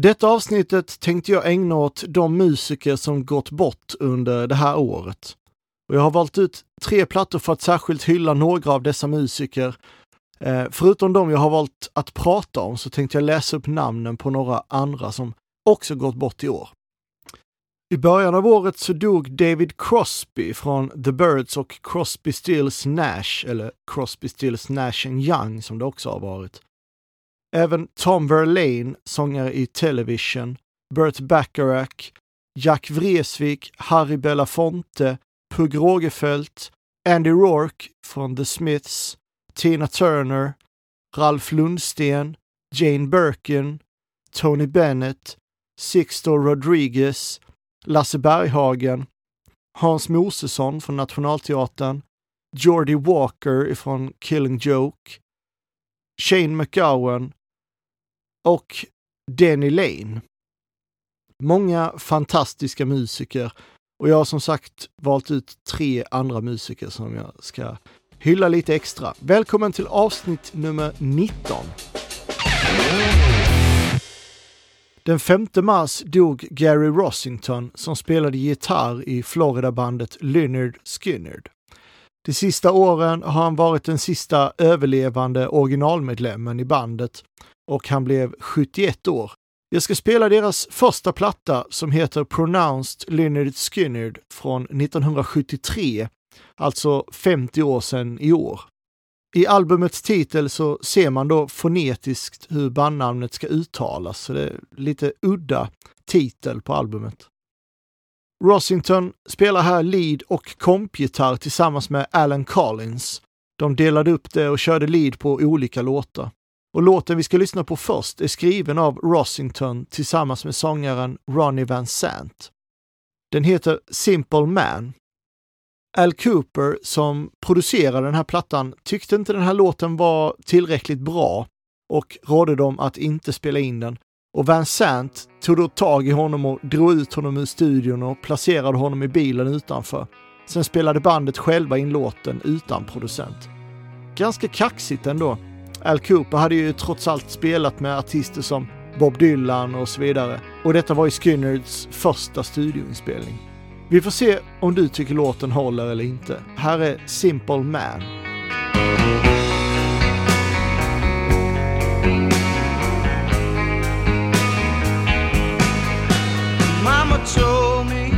Detta avsnittet tänkte jag ägna åt de musiker som gått bort under det här året. Och jag har valt ut tre plattor för att särskilt hylla några av dessa musiker. Eh, förutom de jag har valt att prata om så tänkte jag läsa upp namnen på några andra som också gått bort i år. I början av året så dog David Crosby från The Birds och Crosby Stills Nash, eller Crosby Stills Nash Young som det också har varit. Även Tom Verlaine, sångare i Television, Burt Bacharach, Jack Vreeswijk, Harry Belafonte, Pugh Rogefeldt, Andy Rourke från The Smiths, Tina Turner, Ralph Lundsten, Jane Birkin, Tony Bennett, Sixto Rodriguez, Lasse Berghagen, Hans Mosesson från Nationalteatern, Geordie Walker från Killing Joke, Shane McGowan och Denny Lane. Många fantastiska musiker och jag har som sagt valt ut tre andra musiker som jag ska hylla lite extra. Välkommen till avsnitt nummer 19. Den 5 mars dog Gary Rossington som spelade gitarr i Florida-bandet Lynyrd Skynyrd. De sista åren har han varit den sista överlevande originalmedlemmen i bandet och han blev 71 år. Jag ska spela deras första platta som heter Pronounced Lynyrd Skynyrd från 1973, alltså 50 år sedan i år. I albumets titel så ser man då fonetiskt hur bandnamnet ska uttalas, så det är lite udda titel på albumet. Rossington spelar här lead och kompgitarr tillsammans med Alan Collins. De delade upp det och körde lead på olika låtar. Och låten vi ska lyssna på först är skriven av Rossington tillsammans med sångaren Ronnie Van Sant. Den heter Simple Man Al Cooper som producerade den här plattan tyckte inte den här låten var tillräckligt bra och rådde dem att inte spela in den. Och Van Sant tog då tag i honom och drog ut honom ur studion och placerade honom i bilen utanför. Sen spelade bandet själva in låten utan producent. Ganska kaxigt ändå. Al Cooper hade ju trots allt spelat med artister som Bob Dylan och så vidare. Och detta var ju Skynners första studioinspelning. Vi får se om du tycker låten håller eller inte. Här är Simple Man. Told me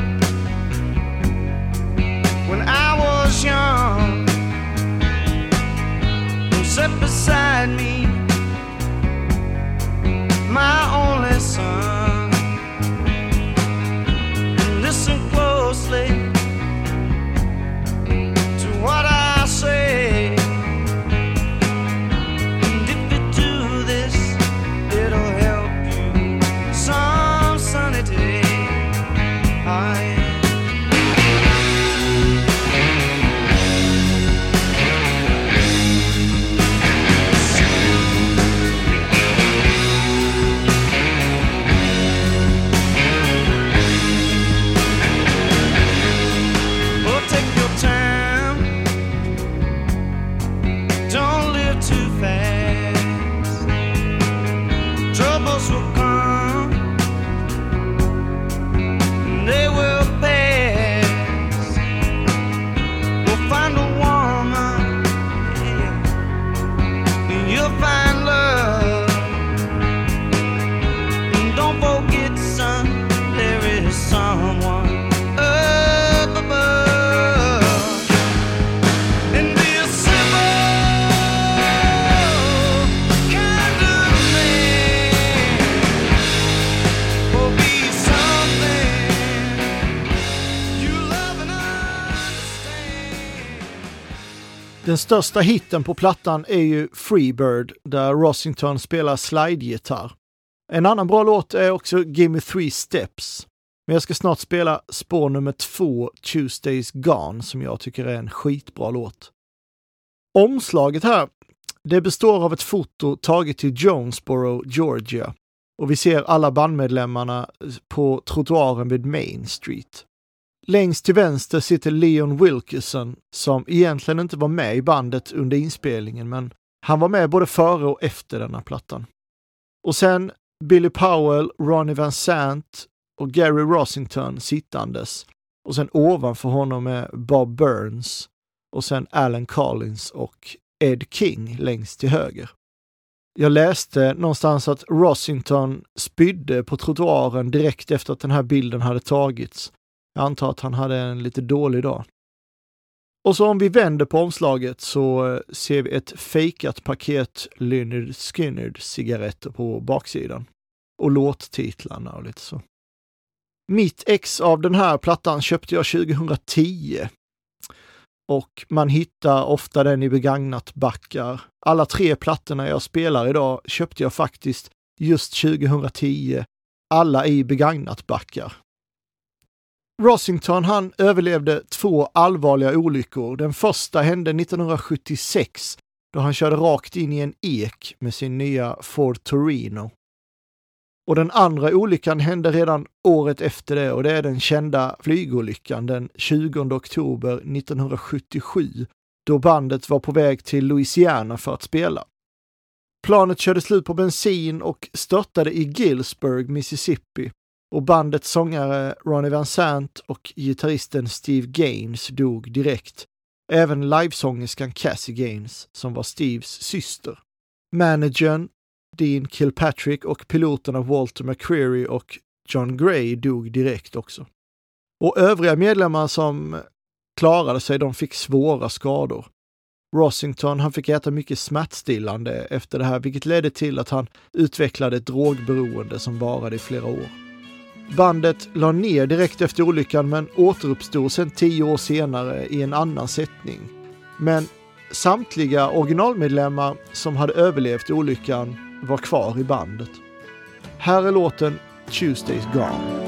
when I was young. Sit beside me största hitten på plattan är ju Freebird där Rossington spelar slidegitarr. En annan bra låt är också Gimme Three Steps. Men jag ska snart spela spår nummer två, Tuesdays Gone, som jag tycker är en skitbra låt. Omslaget här, det består av ett foto taget till Jonesboro, Georgia. Och vi ser alla bandmedlemmarna på trottoaren vid Main Street. Längst till vänster sitter Leon Wilkerson som egentligen inte var med i bandet under inspelningen, men han var med både före och efter denna plattan. Och sen Billy Powell, Ronnie Van Sant och Gary Rossington sittandes. Och sen ovanför honom är Bob Burns och sen Alan Collins och Ed King längst till höger. Jag läste någonstans att Rossington spydde på trottoaren direkt efter att den här bilden hade tagits. Jag antar att han hade en lite dålig dag. Och så om vi vänder på omslaget så eh, ser vi ett fejkat paket Lynyrd Skynyrd cigaretter på baksidan. Och låttitlarna och lite så. Mitt ex av den här plattan köpte jag 2010. Och man hittar ofta den i begagnat backar. Alla tre plattorna jag spelar idag köpte jag faktiskt just 2010. Alla i begagnat backar. Rossington han överlevde två allvarliga olyckor. Den första hände 1976 då han körde rakt in i en ek med sin nya Ford Torino. Och den andra olyckan hände redan året efter det och det är den kända flygolyckan den 20 oktober 1977 då bandet var på väg till Louisiana för att spela. Planet körde slut på bensin och störtade i Gillsburg, Mississippi och bandets sångare Ronnie Van Sant och gitarristen Steve Gaines dog direkt. Även livesångerskan Cassie Gaines, som var Steves syster. Managern Dean Kilpatrick och piloterna Walter McCreary och John Gray dog direkt också. Och övriga medlemmar som klarade sig, de fick svåra skador. Rossington, han fick äta mycket smärtstillande efter det här, vilket ledde till att han utvecklade ett drogberoende som varade i flera år. Bandet la ner direkt efter olyckan men återuppstod sedan tio år senare i en annan sättning. Men samtliga originalmedlemmar som hade överlevt olyckan var kvar i bandet. Här är låten Tuesdays Gone.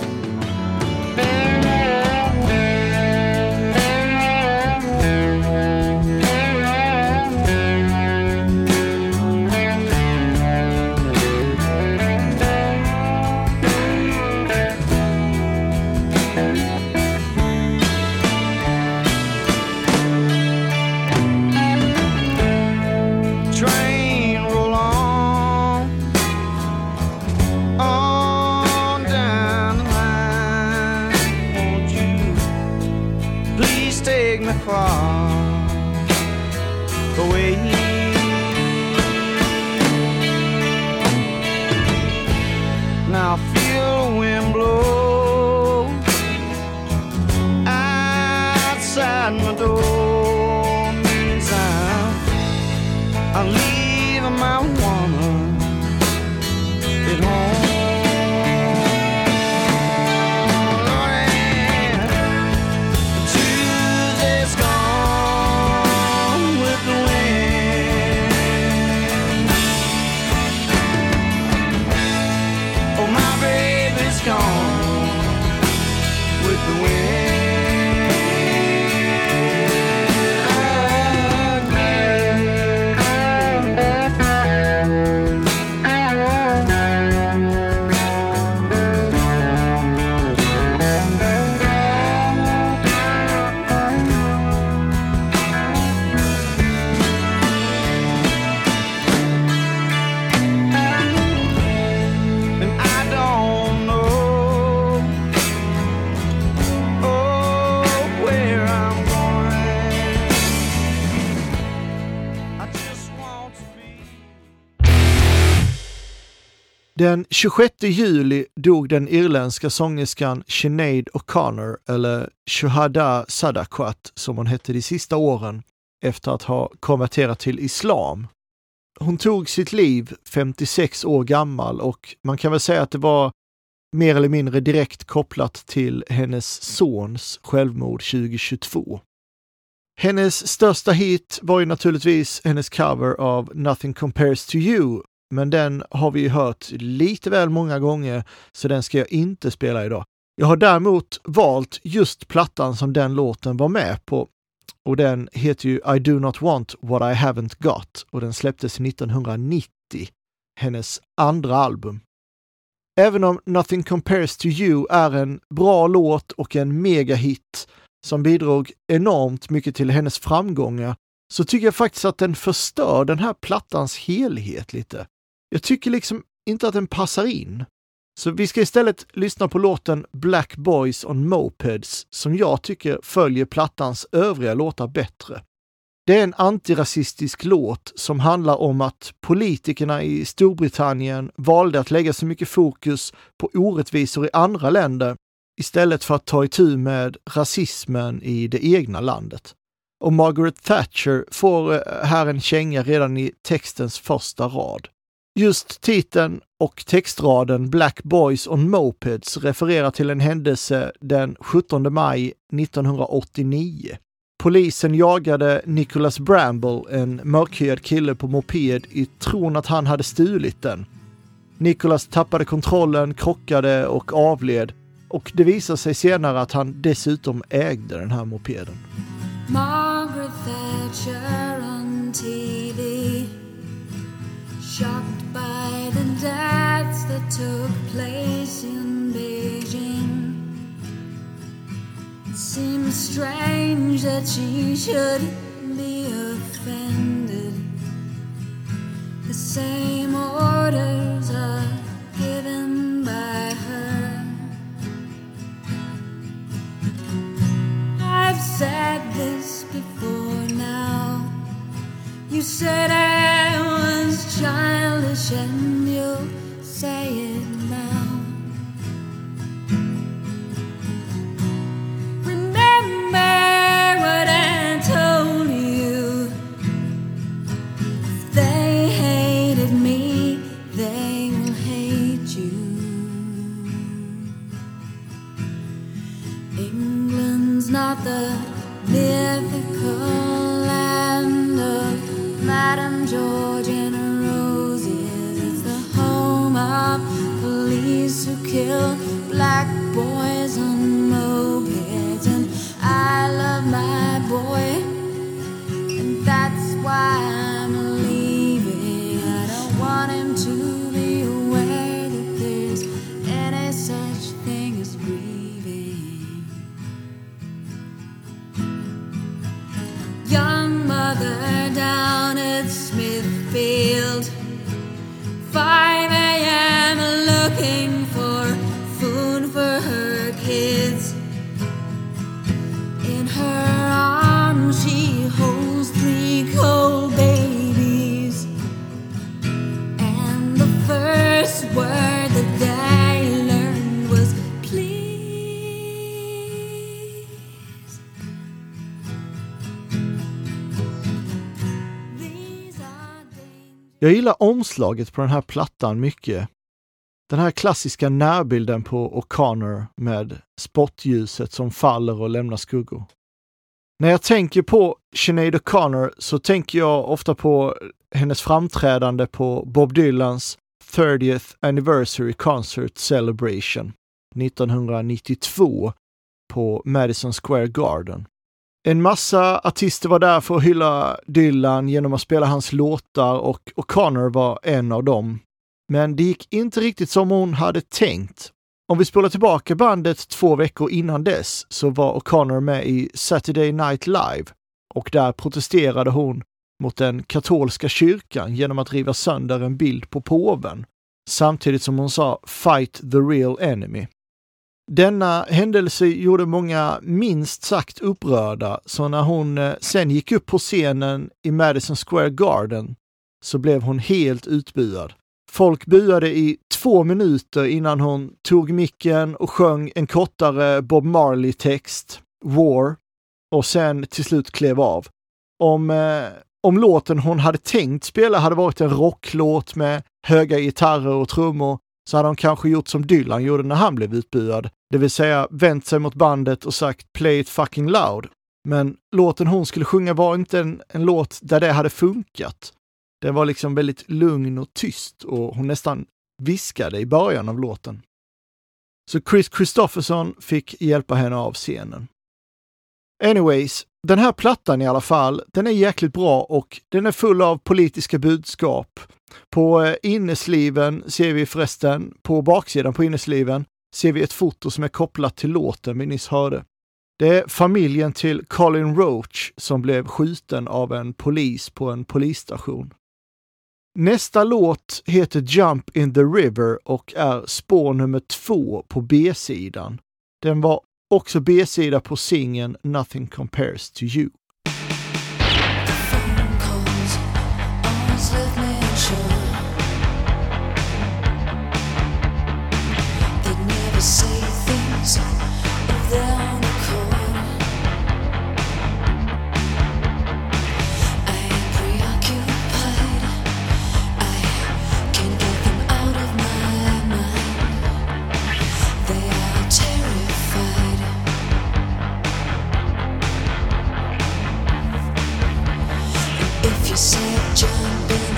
Den 26 juli dog den irländska sångerskan Sinead O'Connor, eller Shuhada Sadakwat, som hon hette de sista åren, efter att ha konverterat till islam. Hon tog sitt liv 56 år gammal och man kan väl säga att det var mer eller mindre direkt kopplat till hennes sons självmord 2022. Hennes största hit var ju naturligtvis hennes cover av Nothing Compares to You men den har vi hört lite väl många gånger, så den ska jag inte spela idag. Jag har däremot valt just plattan som den låten var med på och den heter ju I do not want what I haven't got och den släpptes 1990, hennes andra album. Även om Nothing Compares to You är en bra låt och en megahit som bidrog enormt mycket till hennes framgångar så tycker jag faktiskt att den förstör den här plattans helhet lite. Jag tycker liksom inte att den passar in. Så vi ska istället lyssna på låten Black Boys on Mopeds som jag tycker följer plattans övriga låtar bättre. Det är en antirasistisk låt som handlar om att politikerna i Storbritannien valde att lägga så mycket fokus på orättvisor i andra länder istället för att ta itu med rasismen i det egna landet. Och Margaret Thatcher får eh, här en känga redan i textens första rad. Just titeln och textraden Black Boys on Mopeds refererar till en händelse den 17 maj 1989. Polisen jagade Nicholas Bramble, en mörkhyad kille på moped, i tron att han hade stulit den. Nicholas tappade kontrollen, krockade och avled och det visade sig senare att han dessutom ägde den här mopeden. Margaret Thatcher on TV deaths that took place in Beijing. It seems strange that she should yo. Jag gillar omslaget på den här plattan mycket. Den här klassiska närbilden på O'Connor med spottljuset som faller och lämnar skuggor. När jag tänker på Sinead O'Connor så tänker jag ofta på hennes framträdande på Bob Dylans 30th Anniversary Concert Celebration 1992 på Madison Square Garden. En massa artister var där för att hylla Dylan genom att spela hans låtar och O'Connor var en av dem. Men det gick inte riktigt som hon hade tänkt. Om vi spolar tillbaka bandet två veckor innan dess så var O'Connor med i Saturday Night Live och där protesterade hon mot den katolska kyrkan genom att riva sönder en bild på påven, samtidigt som hon sa “Fight the real enemy”. Denna händelse gjorde många minst sagt upprörda, så när hon eh, sen gick upp på scenen i Madison Square Garden så blev hon helt utbuad. Folk buade i två minuter innan hon tog micken och sjöng en kortare Bob Marley-text, War, och sen till slut klev av. Om, eh, om låten hon hade tänkt spela hade varit en rocklåt med höga gitarrer och trummor så hade hon kanske gjort som Dylan gjorde när han blev utbuad, det vill säga vänt sig mot bandet och sagt “play it fucking loud”. Men låten hon skulle sjunga var inte en, en låt där det hade funkat. Den var liksom väldigt lugn och tyst och hon nästan viskade i början av låten. Så Chris Christofferson fick hjälpa henne av scenen. Anyways, den här plattan i alla fall, den är jäkligt bra och den är full av politiska budskap. På eh, innesliven ser vi förresten, på baksidan på innesliven, ser vi ett foto som är kopplat till låten vi nyss hörde. Det är familjen till Colin Roach som blev skjuten av en polis på en polisstation. Nästa låt heter Jump in the River och är spår nummer två på B-sidan. Den var också B-sida på singeln Nothing Compares to You. Deception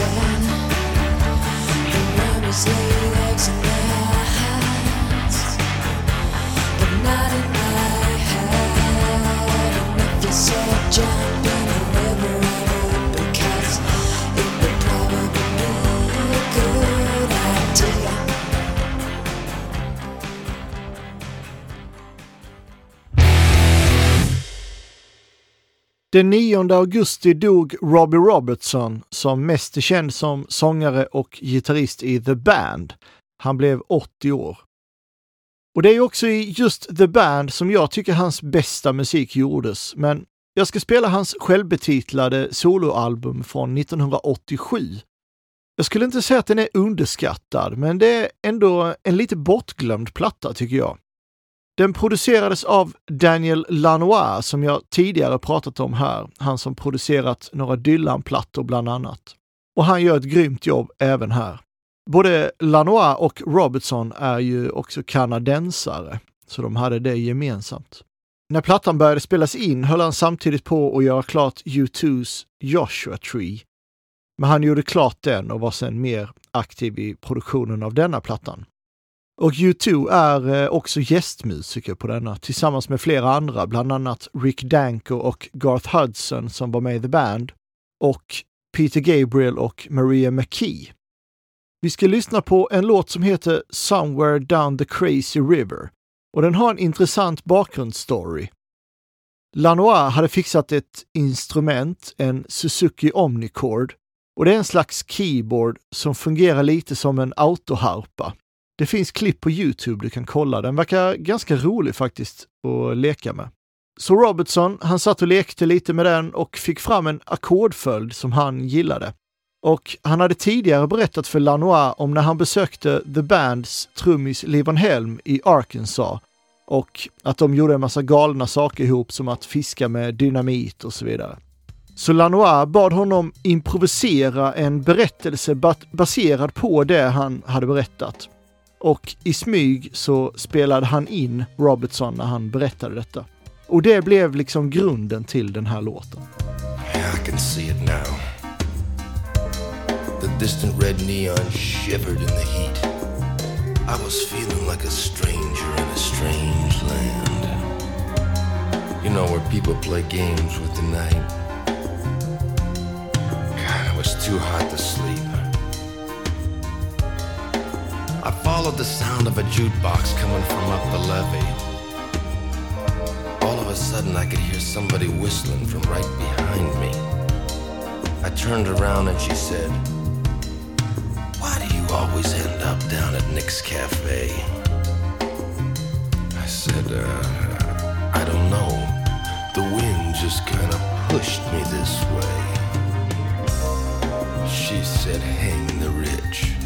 sun. The is late. Den 9 augusti dog Robbie Robertson som mest är känd som sångare och gitarrist i The Band. Han blev 80 år. Och det är också i just The Band som jag tycker hans bästa musik gjordes, men jag ska spela hans självbetitlade soloalbum från 1987. Jag skulle inte säga att den är underskattad, men det är ändå en lite bortglömd platta tycker jag. Den producerades av Daniel Lanois som jag tidigare pratat om här, han som producerat några Dylan-plattor bland annat. Och han gör ett grymt jobb även här. Både Lanois och Robertson är ju också kanadensare, så de hade det gemensamt. När plattan började spelas in höll han samtidigt på att göra klart U2s Joshua Tree. Men han gjorde klart den och var sedan mer aktiv i produktionen av denna plattan. Och U2 är eh, också gästmusiker på denna tillsammans med flera andra, bland annat Rick Danko och Garth Hudson som var med i The Band och Peter Gabriel och Maria McKee. Vi ska lyssna på en låt som heter Somewhere Down the Crazy River och den har en intressant bakgrundsstory. Lanois hade fixat ett instrument, en Suzuki Omnicord, och det är en slags keyboard som fungerar lite som en autoharpa. Det finns klipp på Youtube du kan kolla. Den verkar ganska rolig faktiskt att leka med. Så Robertson, han satt och lekte lite med den och fick fram en ackordföljd som han gillade. Och han hade tidigare berättat för Lanois om när han besökte The Bands trummis Levon Helm i Arkansas och att de gjorde en massa galna saker ihop som att fiska med dynamit och så vidare. Så Lanois bad honom improvisera en berättelse baserad på det han hade berättat. Och i smyg så spelade han in Robertson när han berättade detta. Och det blev liksom grunden till den här låten. I can see it now. The distant red neon shivered in the heat. I was feeling like a stranger in a strange land. You know where people play games with the night. God, it was too hot to followed the sound of a jukebox coming from up the levee. All of a sudden, I could hear somebody whistling from right behind me. I turned around and she said, Why do you always end up down at Nick's Cafe? I said, uh, I don't know. The wind just kind of pushed me this way. She said, Hang the rich.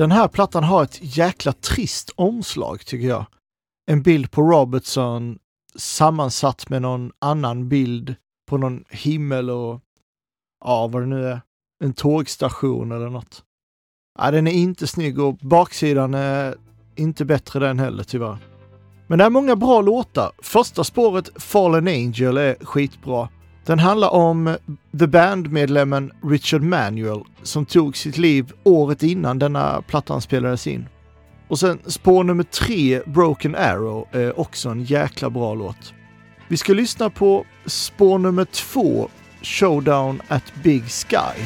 Den här plattan har ett jäkla trist omslag tycker jag. En bild på Robertson sammansatt med någon annan bild på någon himmel och ja, vad det nu är. En tågstation eller något. Ja, den är inte snygg och baksidan är inte bättre den heller tyvärr. Men det är många bra låtar. Första spåret Fallen Angel är skitbra. Den handlar om The Band-medlemmen Richard Manuel som tog sitt liv året innan denna plattan spelades in. Och sen spår nummer tre, Broken Arrow, är också en jäkla bra låt. Vi ska lyssna på spår nummer två, Showdown at Big Sky.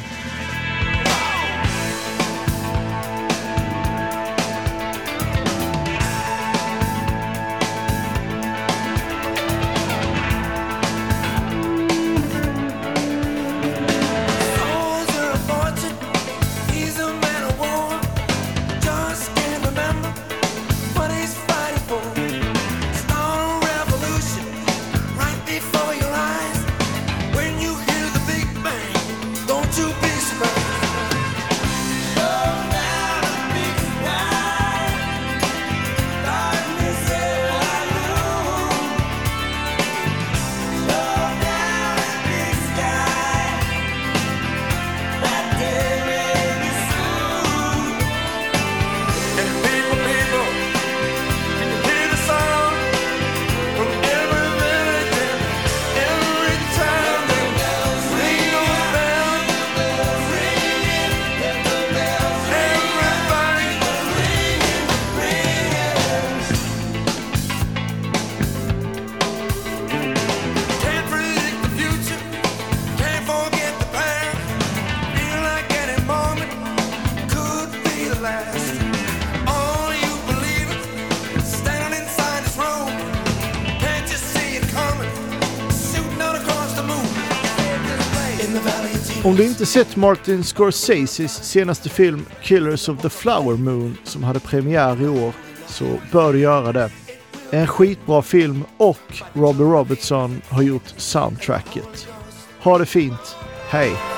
Om du inte sett Martin Scorseses senaste film Killers of the Flower Moon som hade premiär i år så bör du göra det. En skitbra film och Robbie Robertson har gjort soundtracket. Ha det fint. Hej!